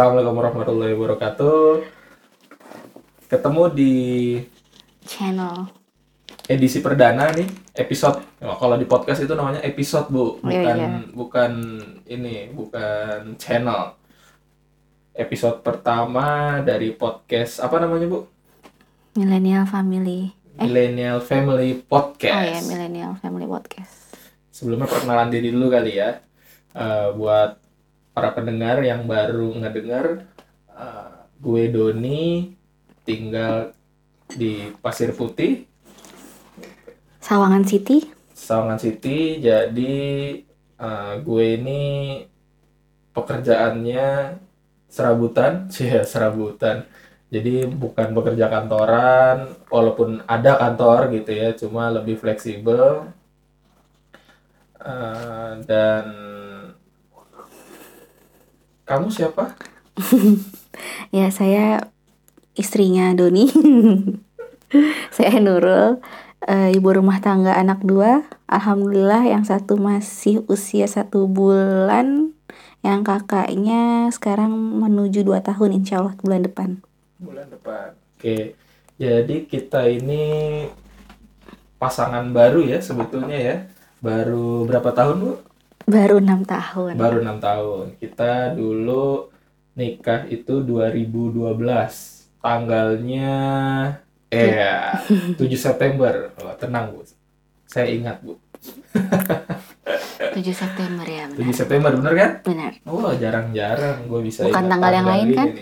Assalamualaikum warahmatullahi wabarakatuh. Ketemu di channel. edisi perdana nih, episode. Oh, Kalau di podcast itu namanya episode, Bu. Iya, Bukan iya. bukan ini, bukan channel. Episode pertama dari podcast apa namanya, Bu? Millennial Family. Eh, Millennial Family oh Podcast. ya, Millennial Family Podcast. Sebelumnya perkenalan diri dulu kali ya. Eh, buat para pendengar yang baru ngedengar, eh, gue Doni tinggal di Pasir Putih, Sawangan City. Sawangan City. Jadi eh, gue ini pekerjaannya serabutan, sih serabutan. Jadi bukan bekerja kantoran, walaupun ada kantor gitu ya, cuma lebih fleksibel. Eh, dan kamu siapa? Ya, saya istrinya Doni. saya Nurul, eh, ibu rumah tangga anak dua. Alhamdulillah yang satu masih usia satu bulan, yang kakaknya sekarang menuju dua tahun insya Allah bulan depan. Bulan depan. Oke. Jadi kita ini pasangan baru ya sebetulnya ya. Baru berapa tahun, Bu? Baru enam tahun. Baru enam tahun. Kita dulu nikah itu 2012. Tanggalnya eh 7 September. Oh, tenang, Bu. Saya ingat, Bu. 7 September ya, 7 benar. September bener kan? Benar. Oh, jarang-jarang gue bisa Bukan ingat tanggal yang lain, kan?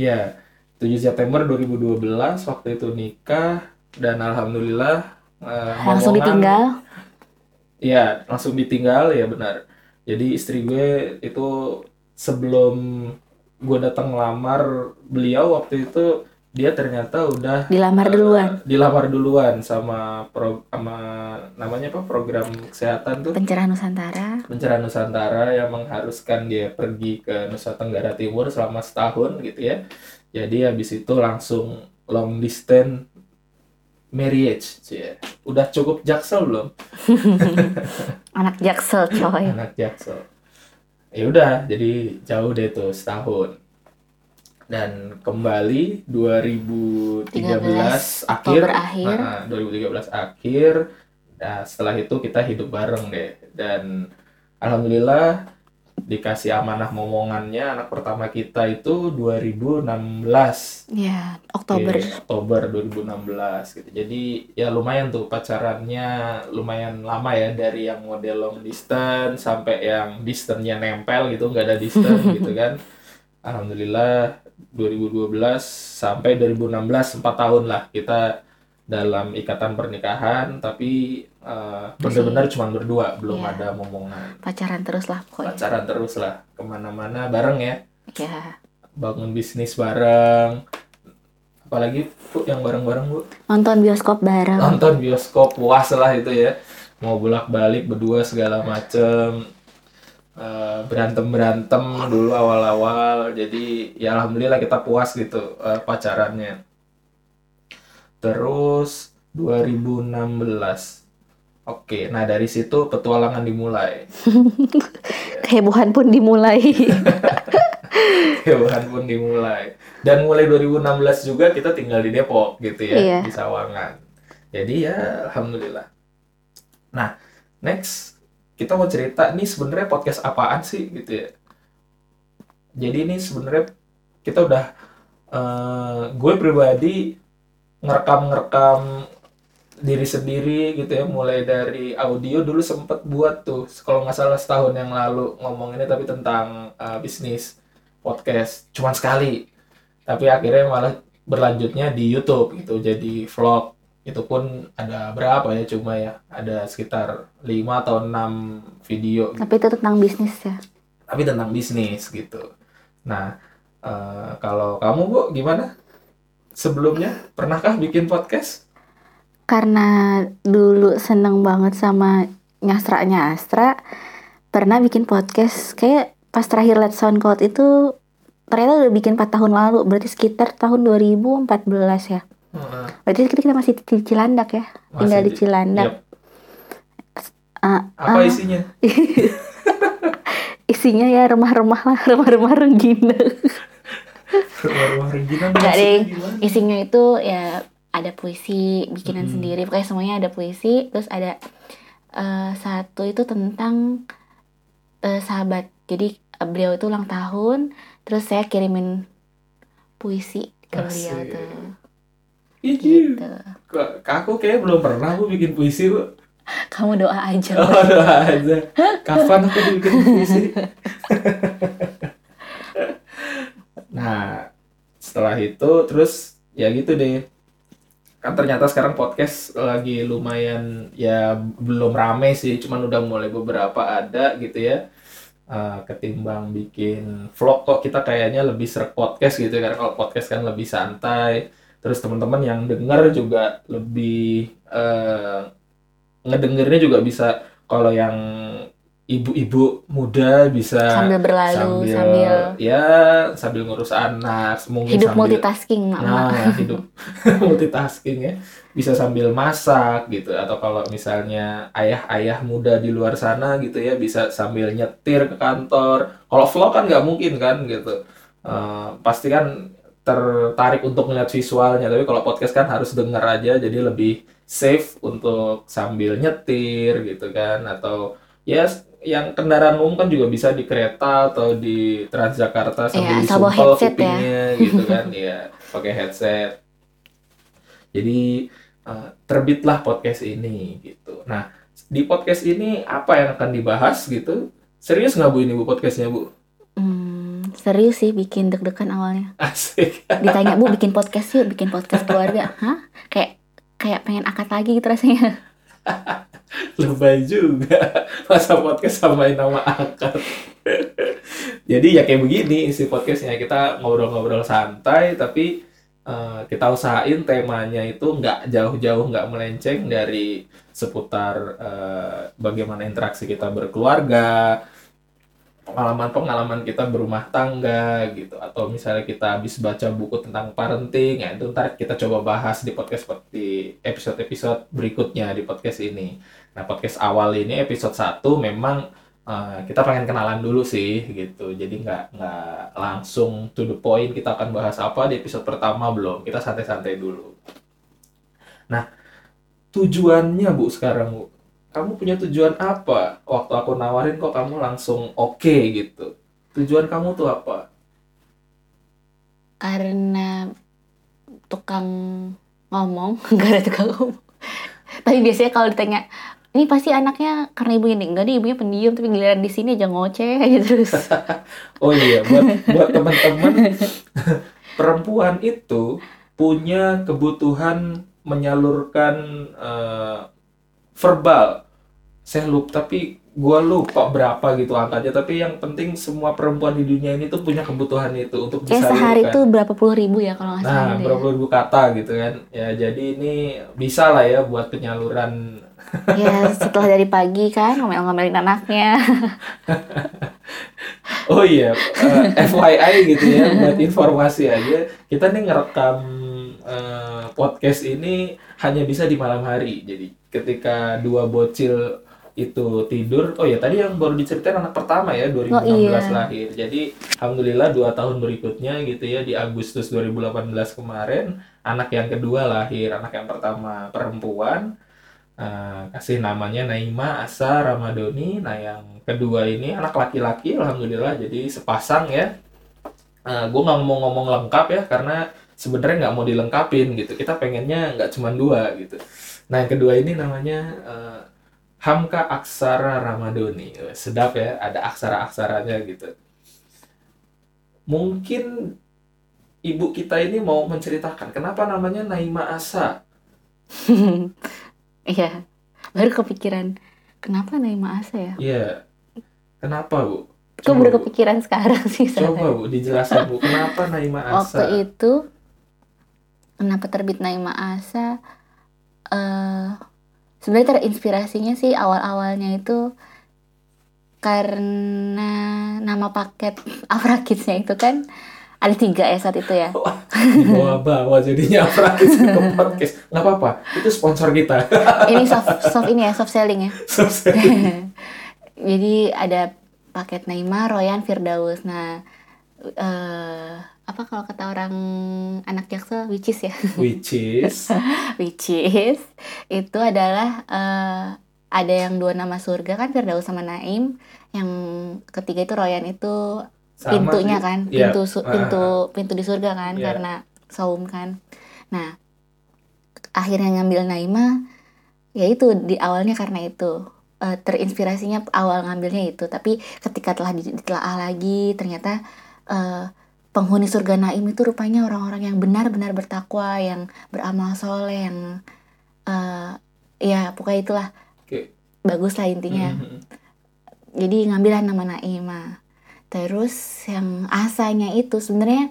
Iya, 7 September 2012 waktu itu nikah dan alhamdulillah eh, Langsung ditinggal. Iya, langsung ditinggal ya benar. Jadi istri gue itu sebelum gue datang ngelamar beliau waktu itu dia ternyata udah Dilamar eh, duluan. dilamar duluan sama pro, sama namanya apa program kesehatan tuh Pencerahan Nusantara. pencerahan Nusantara yang mengharuskan dia pergi ke Nusa Tenggara Timur selama setahun gitu ya. Jadi habis itu langsung long distance marriage, cie. Udah cukup jaksel belum? Anak Jaksel, coy. Anak jaksel. Ya udah, jadi jauh deh tuh setahun. Dan kembali 2013 akhir, Oktober akhir. Nah, 2013 akhir. Nah, setelah itu kita hidup bareng deh. Dan alhamdulillah dikasih amanah momongannya anak pertama kita itu 2016. Ya, Oktober. Oke, Oktober 2016 gitu. Jadi ya lumayan tuh pacarannya lumayan lama ya dari yang model long distance sampai yang distance-nya nempel gitu, nggak ada distance gitu kan. Alhamdulillah 2012 sampai 2016 4 tahun lah kita dalam ikatan pernikahan tapi eh, benar-benar cuma berdua belum Iya. ada momongan. Pacaran terus lah pokoknya. pacaran terus lah ke mana-mana bareng ya. Ya. bangun bisnis bareng. Apalagi bu yang bareng-bareng bu? Nonton bioskop bareng. nonton bioskop puas lah itu ya. Mau bolak-balik berdua segala macem. Berantem berantem dulu awal-awal. Jadi ya alhamdulillah kita puas gitu eh, pacarannya. Terus 2016 Oke, nah dari situ petualangan dimulai. Kehebohan pun dimulai. Hewan pun dimulai. Dan mulai 2016 juga kita tinggal di Depok gitu ya, Iya. di Sawangan. Jadi ya alhamdulillah. Nah, next kita mau cerita nih sebenarnya podcast apaan sih gitu ya. Jadi ini sebenarnya kita udah eh, gue pribadi ngerekam-ngerekam diri sendiri gitu ya mulai dari audio dulu sempet buat tuh kalau nggak salah setahun yang lalu ngomonginnya tapi tentang eh, bisnis podcast cuman sekali. Tapi akhirnya malah berlanjutnya di YouTube gitu jadi vlog. Itu pun ada berapa ya cuma ya ada sekitar 5 atau 6 video Tapi itu tentang bisnis ya. tapi tentang bisnis gitu. Nah eh, kalau kamu bu gimana? Sebelumnya pernahkah bikin podcast Karena dulu seneng banget sama nyastra Astra, pernah bikin podcast. Kayak pas terakhir Let's SoundCloud itu ternyata udah bikin 4 tahun lalu, berarti sekitar tahun 2014 ya. Berarti kita, kita masih di Cilandak ya, tinggal Masih di Cilandak. Ah, apa ah, isinya? Isi isinya ya remah-remah lah remah-remah renggina Rumah-rumah Regina Enggak maksudnya deh isinya itu ya ada puisi bikinan Mm-mm. sendiri pokoknya semuanya ada puisi terus ada eh, satu itu tentang eh, sahabat jadi eh, beliau itu ulang tahun terus saya kirimin puisi ke beliau Asik. tuh Ih, gitu Kok aku kayak belum pernah bu bikin puisi bu. kamu doa aja Oh, doa aja. Kapan aku bikin puisi? nah, setelah itu terus ya gitu deh. Kan ternyata sekarang podcast lagi lumayan ya belum rame sih, cuman udah mulai beberapa ada gitu ya. Eh, ketimbang bikin vlog kok kita kayaknya lebih seret podcast gitu karena kalau podcast kan lebih santai. Terus teman-teman yang denger juga lebih eh, ngedengernya juga bisa kalau yang ibu-ibu muda bisa sambil berlalu sambil, sambil ya sambil ngurus anak mungkin hidup sambil multitasking mak. Nah hidup multitasking ya. Bisa sambil masak gitu atau kalau misalnya ayah-ayah muda di luar sana gitu ya bisa sambil nyetir ke kantor. Kalau vlog kan nggak mungkin kan gitu. Eh, pasti kan tertarik untuk melihat visualnya tapi kalau podcast kan harus denger aja jadi lebih safe untuk sambil nyetir gitu kan atau ya yang kendaraan umum kan juga bisa di kereta atau di Transjakarta sambil Iya, asal bawa disumpel ya. kupingnya gitu kan. Ya pakai headset. Jadi eh, terbitlah podcast ini gitu. Nah di podcast ini apa yang akan dibahas gitu? Serius nggak bu ini bu podcastnya bu? Hmm, serius sih bikin deg-degan awalnya. Asik. Ditanya bu bikin podcast yuk bikin podcast keluarga. Hah? Kayak kayak pengen akad lagi gitu rasanya lebay juga. Masa podcast samain nama akar jadi ya kayak begini isi podcastnya. Kita ngobrol-ngobrol santai tapi eh, kita usahain temanya itu nggak jauh-jauh nggak melenceng dari seputar eh, bagaimana interaksi kita berkeluarga pengalaman-pengalaman kita berumah tangga gitu. Atau misalnya kita habis baca buku tentang parenting ya itu ntar kita coba bahas di podcast seperti episode-episode berikutnya di podcast ini. Nah podcast awal ini episode 1 memang eh, kita pengen kenalan dulu sih gitu. Jadi nggak nggak langsung to the point kita akan bahas apa di episode pertama belum. Kita santai-santai dulu. Nah tujuannya bu sekarang bu kamu punya tujuan apa? Waktu aku nawarin kok kamu langsung oke gitu. Tujuan kamu tuh apa? Karena tukang ngomong nggak ada tukang ngomong. Tapi biasanya kalau ditanya ini pasti anaknya karena ibunya nih enggak nih ibunya pendiam tapi giliran di sini aja ngoceh aja terus. Oh iya buat buat teman-teman perempuan itu punya kebutuhan menyalurkan eh, verbal saya lupa tapi gua lupa berapa gitu angkanya tapi yang penting semua perempuan di dunia ini tuh punya kebutuhan itu untuk kayak sehari disalurkan tuh berapa puluh ribu ya kalau nggak salah Nah, deh. berapa ribu kata gitu kan. Ya, jadi ini bisa lah ya buat penyaluran. ya setelah dari pagi kan ngomel-ngomelin anaknya Oh iya, eh, FYI gitu ya, buat informasi aja. Kita nih ngerekam eh, podcast ini hanya bisa di malam hari. Jadi ketika dua bocil itu tidur, oh ya tadi yang baru diceritain anak pertama ya 2016 Oh, iya. lahir. Jadi alhamdulillah dua tahun berikutnya gitu ya di Agustus 2018 kemarin anak yang kedua lahir, anak yang pertama perempuan. Eh, kasih namanya Naima Asa Ramadoni. Nah, yang kedua ini anak laki-laki, alhamdulillah. Jadi sepasang ya. gue nggak mau ngomong lengkap ya, karena sebenarnya nggak mau dilengkapin gitu. Kita pengennya nggak cuma dua gitu. Nah, yang kedua ini namanya eh, Hamka Aksara Ramadoni. Wah, Sedap ya, ada aksara-aksaranya gitu. Mungkin ibu kita ini mau menceritakan kenapa namanya Naima Asa. iya baru kepikiran kenapa Naima Asa ya Iya. Kenapa, Bu? Coba, baru Bu. kepikiran sekarang sih Coba soalnya. Bu, dijelaskan Bu, kenapa Naima Asa? Waktu itu kenapa terbit Naima Asa? Eh sebenarnya terinspirasinya sih awal-awalnya itu karena nama paket Afra Kids-nya itu kan ada tiga ya saat itu ya. Bawa-bawa jadinya praktis ke podcast. Nggak apa-apa, itu sponsor kita. Ini soft soft ini ya soft selling ya. Selesai. Jadi ada paket Naima, Royan, Firdaus. Nah, eh apa kalau kata orang anak jaksel which is ya? Which is? Which is itu adalah eh, ada yang dua nama surga kan Firdaus sama Naim. Yang ketiga itu Royan itu sama pintunya kan Iya. pintu su- Ah, pintu pintu di surga kan Iya. karena saum kan. Nah akhirnya ngambil Naima ya itu di awalnya karena itu. Eh, terinspirasinya awal ngambilnya itu tapi ketika telah di- ditelaah lagi ternyata eh, penghuni surga Naim itu rupanya orang-orang yang benar-benar bertakwa yang beramal soleh yang eh, ya pokoknya itulah. Oke. bagus lah intinya. Mhm. jadi ngambillah nama Naima terus yang asanya itu sebenarnya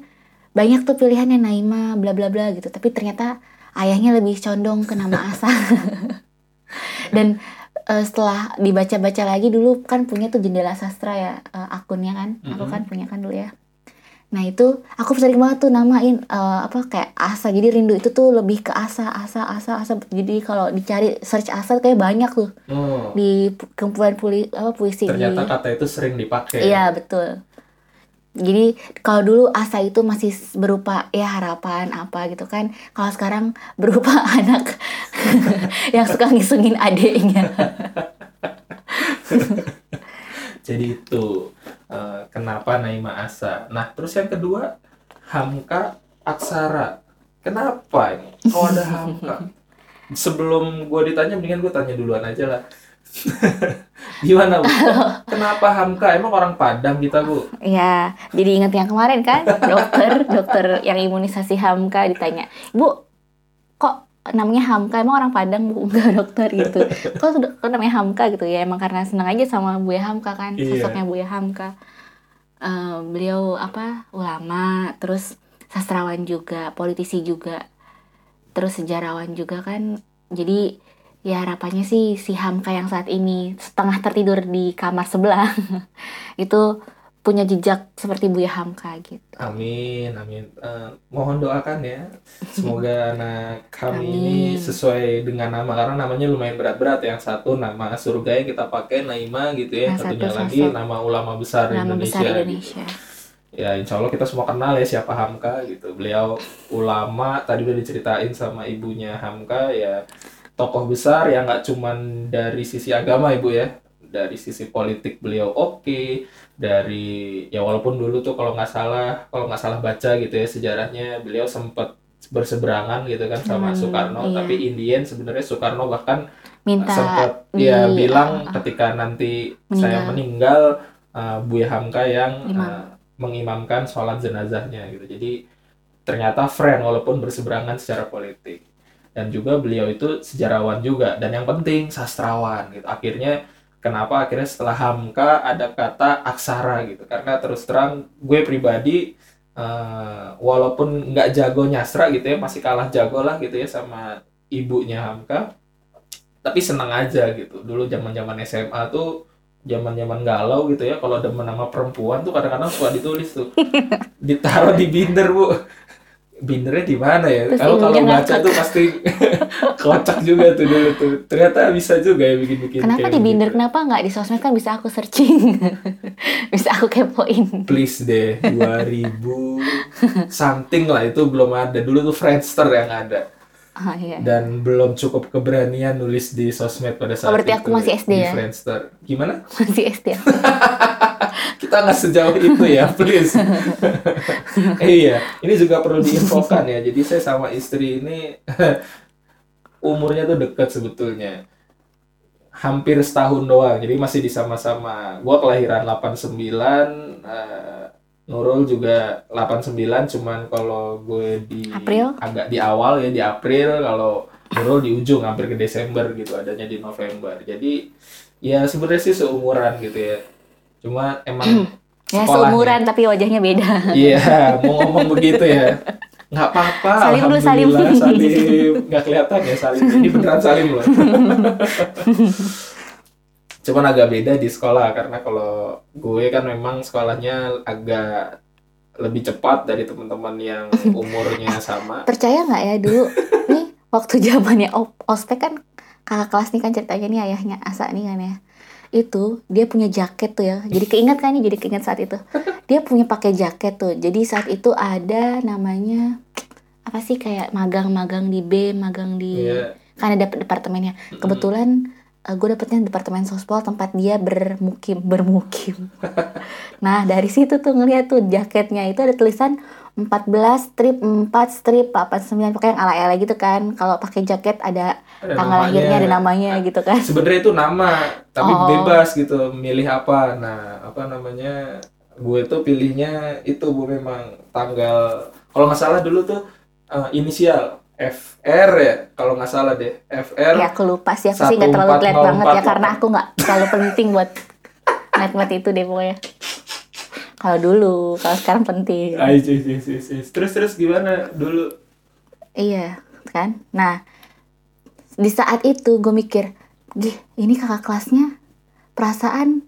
banyak tuh pilihannya Naima bla bla bla gitu. Tapi ternyata ayahnya lebih condong ke nama Asa. Dan eh, setelah dibaca-baca lagi dulu kan punya tuh jendela sastra ya eh, akunnya kan. Aku Mhm. kan punya kan dulu ya nah itu aku sering banget tuh namain eh, apa kayak Asa. Jadi rindu itu tuh lebih ke Asa Asa Asa Asa. Jadi kalau dicari search Asa kayak banyak tuh. Oh, di pu- kumpulan puli, apa puisi. Ternyata di kata itu sering dipakai. iya betul. Jadi kalau dulu asa itu masih berupa ya harapan apa gitu kan. Kalau sekarang berupa anak yang suka ngisungin adiknya. Jadi itu eh, kenapa Naima Asa. Nah, terus yang kedua Hamka Aksara. Kenapa ini? Kok ada Hamka? Sebelum gue ditanya, mendingan gue tanya duluan aja lah. Gimana bu? Kenapa Hamka? Emang orang Padang kita bu? ya jadi ingat yang kemarin kan dokter dokter yang imunisasi Hamka ditanya bu kok namanya Hamka emang orang Padang bu enggak dokter gitu. Kok, kok namanya Hamka gitu ya? Emang karena senang aja sama Buya Hamka kan Iya. sosoknya Buya Hamka. Eh, beliau apa ulama terus sastrawan juga politisi juga terus sejarawan juga kan. Jadi ya harapannya sih si Hamka yang saat ini setengah tertidur di kamar sebelah itu punya jejak seperti Buya Hamka gitu Amin, amin. Eh, mohon doakan ya. Semoga anak kami Amin. ini sesuai dengan nama karena namanya lumayan berat-berat. Yang satu nama surga yang kita pakai Naima gitu ya. Yang Satunya satu lagi sosok nama ulama besar nama Indonesia. besar gitu. Indonesia Ya insya Allah kita semua kenal ya siapa Hamka gitu. Beliau ulama tadi udah diceritain sama ibunya Hamka ya tokoh besar yang nggak cuman dari sisi agama ibu ya, dari sisi politik beliau oke, dari ya walaupun dulu tuh kalau nggak salah kalau nggak salah baca gitu ya sejarahnya beliau sempat berseberangan gitu kan sama Hmm, Soekarno, iya. tapi Indian sebenarnya Soekarno bahkan minta sempat di- ya bilang uh, uh, ketika nanti meninggal. saya meninggal uh, Buya Hamka yang Imam. uh, mengimamkan sholat jenazahnya gitu jadi ternyata friend walaupun berseberangan secara politik dan juga beliau itu sejarawan juga dan yang penting sastrawan gitu akhirnya kenapa akhirnya setelah Hamka ada kata aksara gitu. Karena terus terang gue pribadi eh, walaupun nggak jago nyastra gitu ya masih kalah jago lah gitu ya sama ibunya Hamka tapi senang aja gitu. Dulu zaman zaman SMA tuh zaman zaman galau gitu ya kalau demen nama perempuan tuh kadang-kadang suka ditulis tuh. Ditaruh di binder bu bindernya di mana ya? Terus kalau kalau baca tuh pasti kocak juga tuh dulu tuh. Ternyata bisa juga ya bikin bikin kenapa di binder? kenapa nggak di sosmed? Kan bisa aku searching. Bisa aku kepoin. Please deh 2000 something lah itu belum ada. Dulu tuh Friendster yang ada oh iya. Dan belum cukup keberanian nulis di sosmed pada saat Oh, berarti itu aku masih SD di ya? Friendster. Gimana? Masih SD ya? kita nggak sejauh itu ya please. Iya ini juga perlu diinfokan ya. Jadi saya sama istri ini umurnya tuh dekat sebetulnya. Hampir setahun doang jadi masih di sama-sama. Gua kelahiran 89 eh, Nurul juga 89 cuman kalau gue di April? agak di awal ya di April kalau Nurul di ujung hampir ke Desember gitu adanya di November jadi ya sebenarnya sih seumuran gitu ya cuma emang ya seumuran tapi wajahnya beda Iya, mau ngomong begitu ya. Nggak apa-apa, Salim dulu, salim. salim. Nggak kelihatan ya salim. Ini beneran salim loh. Cuman agak beda di sekolah, karena kalau gue kan memang sekolahnya agak lebih cepat dari teman-teman yang umurnya sama. percaya nggak ya dulu? Nih waktu zamannya ospek kan kakak kelas nih kan ceritanya nih ayahnya Asa nih kan ya. Itu dia punya jaket tuh ya. Jadi keinget kan nih jadi keinget saat itu. Dia punya pakai jaket tuh. Jadi saat itu ada namanya apa sih kayak magang-magang di B magang di Iya. kan ada departemennya. Kebetulan eh, gue dapetnya departemen sospol tempat dia bermukim bermukim. Nah dari situ tuh ngeliat tuh jaketnya itu ada tulisan 14 strip 4 strip 89 pokoknya yang ala-ala gitu kan. Kalau pakai jaket ada Ada tanggal namanya. lahirnya ada namanya gitu kan. sebenarnya itu nama tapi Oh. bebas gitu milih apa. Nah apa namanya gue tuh pilihnya itu bu memang tanggal kalau nggak salah dulu tuh eh, inisial FR ya kalau nggak salah deh FR ya aku lupa sih aku sih nggak terlalu lihat 1404 banget ya karena aku nggak terlalu penting buat net-net itu deh pokoknya kalau dulu kalau sekarang penting Ay, cis, cis, cis, cis. terus terus gimana dulu Iya, kan? Nah, di saat itu gue mikir, Gih, ini kakak kelasnya perasaan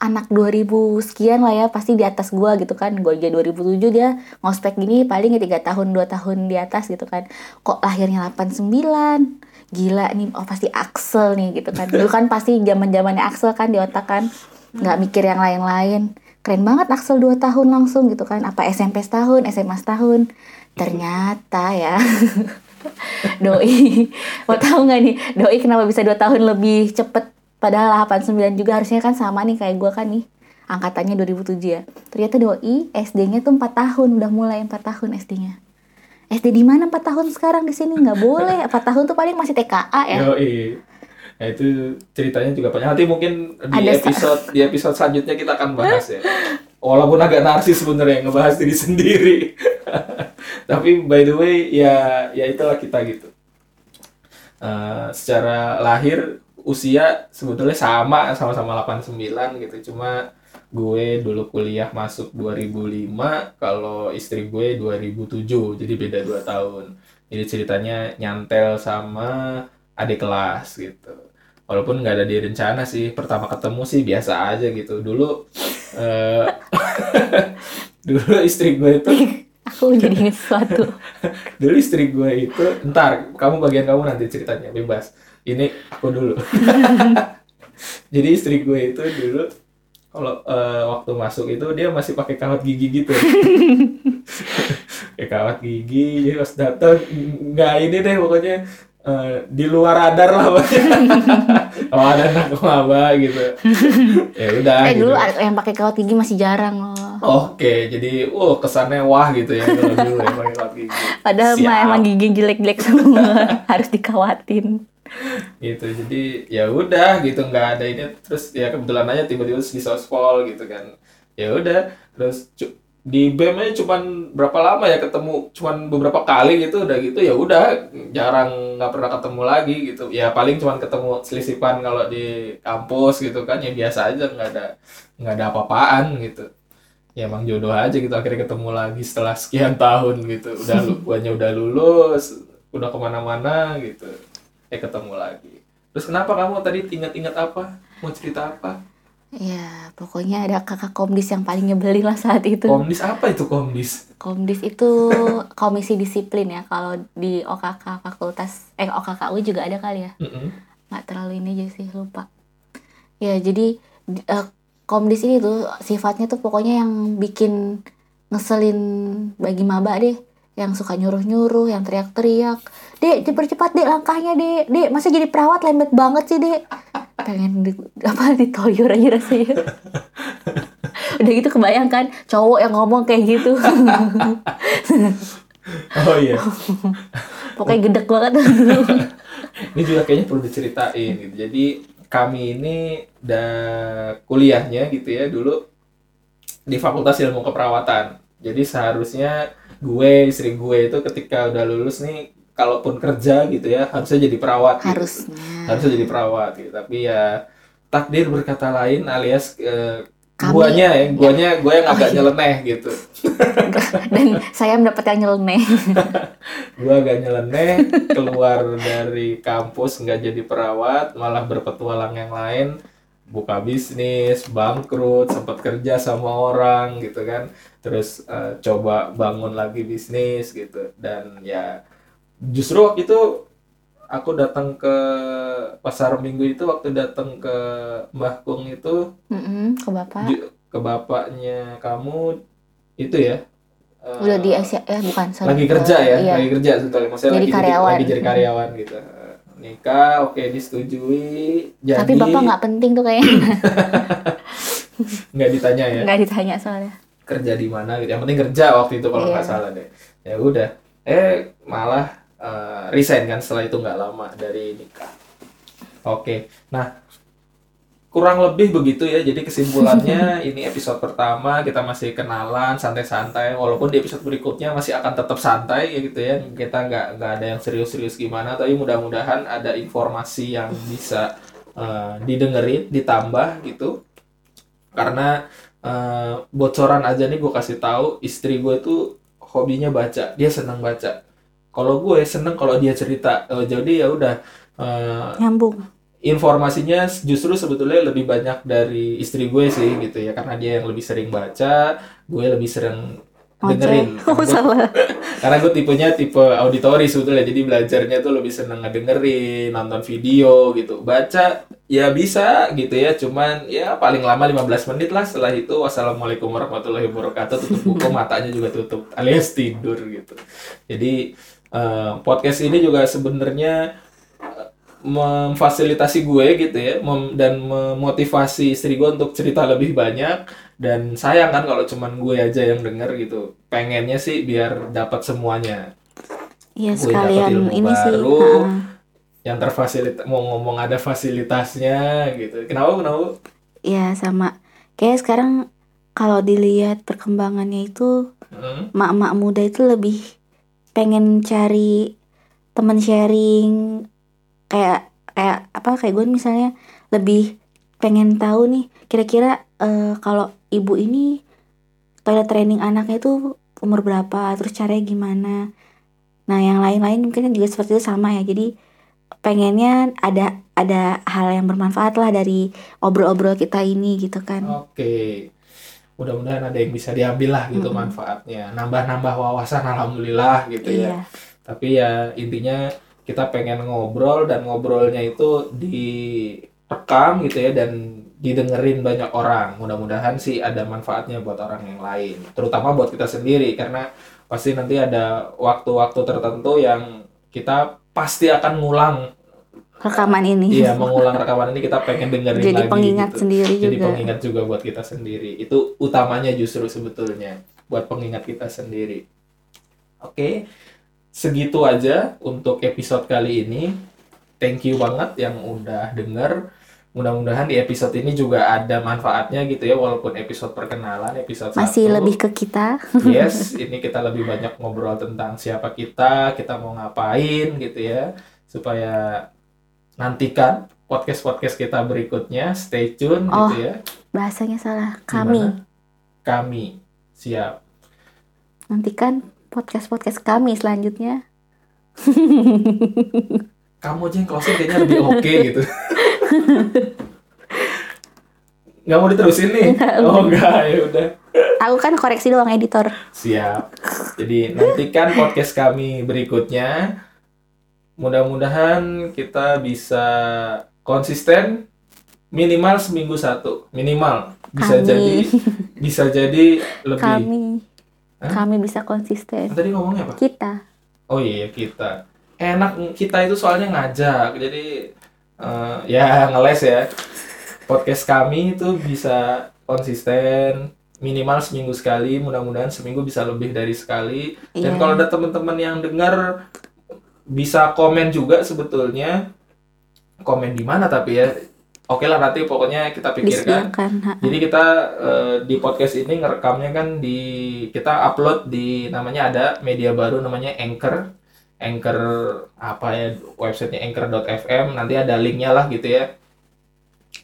anak 2000 sekian lah ya, pasti di atas gua gitu kan. Gue aja 2007 dia ngospek gini paling ya 3 tahun, 2 tahun di atas gitu kan. Kok lahirnya 89? Gila nih, oh pasti Axel nih gitu kan. Dulu kan pasti zaman-zamannya Axel kan di otak kan. Nggak mikir yang lain-lain. Keren banget Axel 2 tahun langsung gitu kan. Apa SMP setahun, SMA setahun. Ternyata ya Doi Mau tahu nggak nih Doi kenapa bisa 2 tahun lebih cepet Padahal 89 juga harusnya kan sama nih kayak gue kan nih Angkatannya 2007 ya Ternyata Doi SD-nya tuh 4 tahun Udah mulai 4 tahun SD-nya SD di mana 4 tahun sekarang di sini nggak boleh 4 tahun tuh paling masih TKA ya Yoi. Nah itu ceritanya juga banyak. Nanti mungkin di Ada episode di episode selanjutnya kita akan bahas ya. Walaupun agak narsis sebenarnya ngebahas diri sendiri. Tapi by the way ya ya itulah kita gitu. Eh, secara lahir usia sebetulnya sama sama-sama 89 gitu. Cuma gue dulu kuliah masuk 2005 kalau istri gue 2007 jadi beda 2 tahun. Jadi ceritanya nyantel sama adik kelas gitu. Walaupun nggak ada di rencana sih pertama ketemu sih biasa aja gitu. Dulu eh dulu istri gue itu Aku jadi sesuatu. Dulu istri gue itu ntar kamu bagian kamu nanti ceritanya bebas ini aku dulu jadi istri gue itu dulu kalau eh, waktu masuk itu dia masih pakai kawat gigi gitu kayak kawat gigi jadi pas datang nggak ini deh pokoknya eh, di luar radar lah pokoknya oh ada anak maba gitu ya udah Eh gitu. dulu ada yang pakai kawat gigi masih jarang loh Oke, jadi uh kesannya wah gitu ya kalau dulu ya pakai kawat gigi. Padahal Siap. mah emang gigi jelek-jelek semua Harus dikawatin gitu jadi ya udah gitu nggak ada ini. Terus ya kebetulan aja tiba-tiba di sospol gitu kan. Ya udah terus di BEM aja cuman berapa lama ya ketemu cuman beberapa kali gitu udah gitu ya udah jarang nggak pernah ketemu lagi gitu. Ya paling cuman ketemu selisipan kalau di kampus gitu kan ya biasa aja nggak ada nggak ada apa-apaan gitu. Ya emang jodoh aja gitu akhirnya ketemu lagi setelah sekian tahun gitu. Udah guanya udah lulus udah ke mana-mana gitu eh ketemu lagi. Terus kenapa kamu tadi ingat-ingat apa? Mau cerita apa? Ya pokoknya ada kakak komdis yang paling nyebelin lah saat itu. Komdis apa itu komdis? Komdis itu komisi disiplin ya. Kalau di OKK fakultas Eh OKKU juga ada kali ya. Mm-mm. nggak terlalu ini aja sih lupa. Ya jadi di- eh, komdis ini tuh sifatnya tuh pokoknya yang bikin ngeselin bagi maba deh yang suka nyuruh-nyuruh yang teriak-teriak. Dek cepat-cepat dek langkahnya dek. Dek masa jadi perawat lembet banget sih dek? Pengen di, apa ditoyor aja rasanya. Udah gitu kebayangkan cowok yang ngomong kayak gitu. Oh iya. Pokoknya gedek banget. Ini juga kayaknya perlu diceritain gitu. Jadi kami ini udah kuliahnya gitu ya dulu di Fakultas Ilmu Keperawatan. Jadi seharusnya gue istri gue itu ketika udah lulus nih kalaupun kerja gitu ya harusnya jadi perawat gitu. harusnya. Harusnya jadi perawat gitu. Tapi ya takdir berkata lain alias eh, Kami- guanya ya guanya gue yang agak Oh, iya. nyeleneh gitu. Dan saya mendapat yang nyeleneh. Gue agak nyeleneh keluar dari kampus nggak jadi perawat malah berpetualang yang lain buka bisnis bangkrut sempat kerja sama orang gitu kan terus eh, coba bangun lagi bisnis gitu dan ya justru waktu itu aku datang ke pasar minggu itu waktu datang ke Mbah Kung itu Mm-mm, ke bapak ju- ke bapaknya kamu itu ya eh, udah di Asia eh bukan sorry. lagi kerja ya iya. lagi kerja sebetulnya maksudnya Jadi lagi karyawan. lagi jadi karyawan gitu nikah oke disetujui jadi tapi bapak nggak penting tuh kayaknya nggak ditanya ya nggak ditanya soalnya kerja di mana gitu. Yang penting kerja waktu itu kalau nggak Iya. salah deh. Ya udah. Eh malah eh, resign kan setelah itu nggak lama dari nikah. Oke. Nah kurang lebih begitu ya. Jadi kesimpulannya ini episode pertama kita masih kenalan santai-santai. Walaupun di episode berikutnya masih akan tetap santai ya gitu ya. Kita nggak nggak ada yang serius-serius gimana. Tapi mudah-mudahan ada informasi yang bisa eh, didengerin, ditambah gitu. Karena eh, bocoran aja nih gue kasih tahu istri gue tuh hobinya baca dia senang baca kalau gue seneng kalau dia cerita Eh, jadi ya udah eh, nyambung informasinya justru sebetulnya lebih banyak dari istri gue sih gitu ya karena dia yang lebih sering baca gue lebih sering dengerin. Oh Karena gue- salah. Karena gue tipenya tipe auditori sebetulnya jadi belajarnya tuh lebih seneng ngedengerin nonton video gitu. Baca ya bisa gitu ya cuman ya paling lama 15 menit lah. Setelah itu wassalamualaikum warahmatullahi wabarakatuh tutup buku matanya juga tutup alias tidur gitu. Jadi eh, podcast ini juga sebenarnya memfasilitasi gue gitu ya mem- dan memotivasi istri gue untuk cerita lebih banyak. Dan sayang kan kalau cuman gue aja yang denger gitu. Pengennya sih biar dapat semuanya. Iya Gue dapat sekalian ilmu ini sih baru. ha-ha. yang terfasilita mau ngomong ada fasilitasnya gitu. Kenapa kenapa? Iya sama. Kayak sekarang kalau dilihat perkembangannya itu Hmm, mak-mak muda itu lebih pengen cari teman sharing kayak kayak apa kayak gue misalnya lebih pengen tahu nih kira-kira eh, kalau ibu ini toilet training anaknya itu umur berapa terus caranya gimana? Nah yang lain-lain mungkin juga seperti itu sama ya. Jadi pengennya ada ada hal yang bermanfaat lah dari obrol-obrol kita ini gitu kan. Oke. Mudah-mudahan ada yang bisa diambil lah gitu Mm-mm. manfaatnya. Nambah-nambah wawasan alhamdulillah gitu ya. Iya. Tapi ya intinya kita pengen ngobrol dan ngobrolnya itu direkam gitu ya dan didengerin banyak orang. Mudah-mudahan sih ada manfaatnya buat orang yang lain terutama buat kita sendiri karena pasti nanti ada waktu-waktu tertentu yang kita pasti akan ngulang rekaman ini. Iya mengulang rekaman ini kita pengen dengerin jadi lagi pengingat gitu. sendiri jadi juga. pengingat juga buat kita sendiri. Itu utamanya justru sebetulnya buat pengingat kita sendiri. Oke segitu aja untuk episode kali ini. Thank you banget yang udah denger. Mudah-mudahan di episode ini juga ada manfaatnya gitu ya walaupun episode perkenalan episode masih satu. lebih ke kita. Yes ini kita lebih banyak ngobrol tentang siapa kita kita mau ngapain gitu ya supaya nantikan podcast podcast kita berikutnya. Stay tune Oh, gitu ya. bahasanya salah. Kami. Gimana? kami. Siap. Nantikan podcast podcast kami selanjutnya. Kamu aja yang closing kayaknya lebih oke gitu. Nggak mau diterusin nih? Nggak, oh enggak ya udah. Aku kan koreksi doang editor. Siap. Jadi nantikan podcast kami berikutnya. Mudah-mudahan kita bisa konsisten minimal seminggu satu. Minimal. Bisa Kami. jadi bisa jadi lebih. Kami Hah? kami bisa konsisten. Tadi ngomongnya apa? Kita. Oh iya kita. Enak kita itu soalnya ngajak. Jadi eh, ya ngeles ya. Podcast kami itu bisa konsisten minimal seminggu sekali. Mudah-mudahan seminggu bisa lebih dari sekali. Dan Iya. kalau ada teman-teman yang dengar bisa komen juga sebetulnya. Komen di mana tapi ya oke lah nanti pokoknya kita pikirkan. Jadi kita eh, di podcast ini ngerekamnya kan di kita upload di namanya ada media baru namanya Anchor. Anchor apa ya websitenya anchor.fm nanti ada linknya lah gitu ya.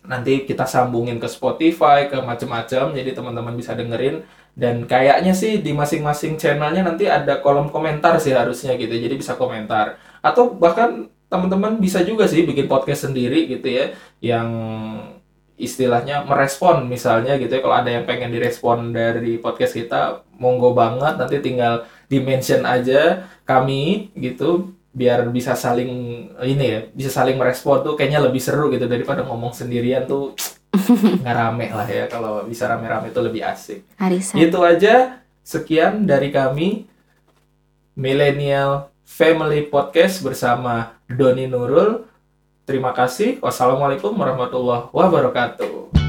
Nanti kita sambungin ke Spotify ke macem-macem. Jadi teman-teman bisa dengerin. Dan kayaknya sih di masing-masing channelnya nanti ada kolom komentar sih harusnya gitu. Jadi bisa komentar. Atau bahkan teman-teman bisa juga sih bikin podcast sendiri gitu ya yang istilahnya merespon misalnya gitu ya. Kalau ada yang pengen direspon dari podcast kita monggo banget. Nanti tinggal di mention aja kami gitu biar bisa saling ini ya bisa saling merespon tuh kayaknya lebih seru gitu daripada ngomong sendirian tuh. Nggak rame lah ya kalau bisa rame-rame itu lebih asik. Arisan. itu aja. Sekian dari kami. Millennial Family Podcast bersama Doni Nurul. Terima kasih. Wassalamualaikum warahmatullahi wabarakatuh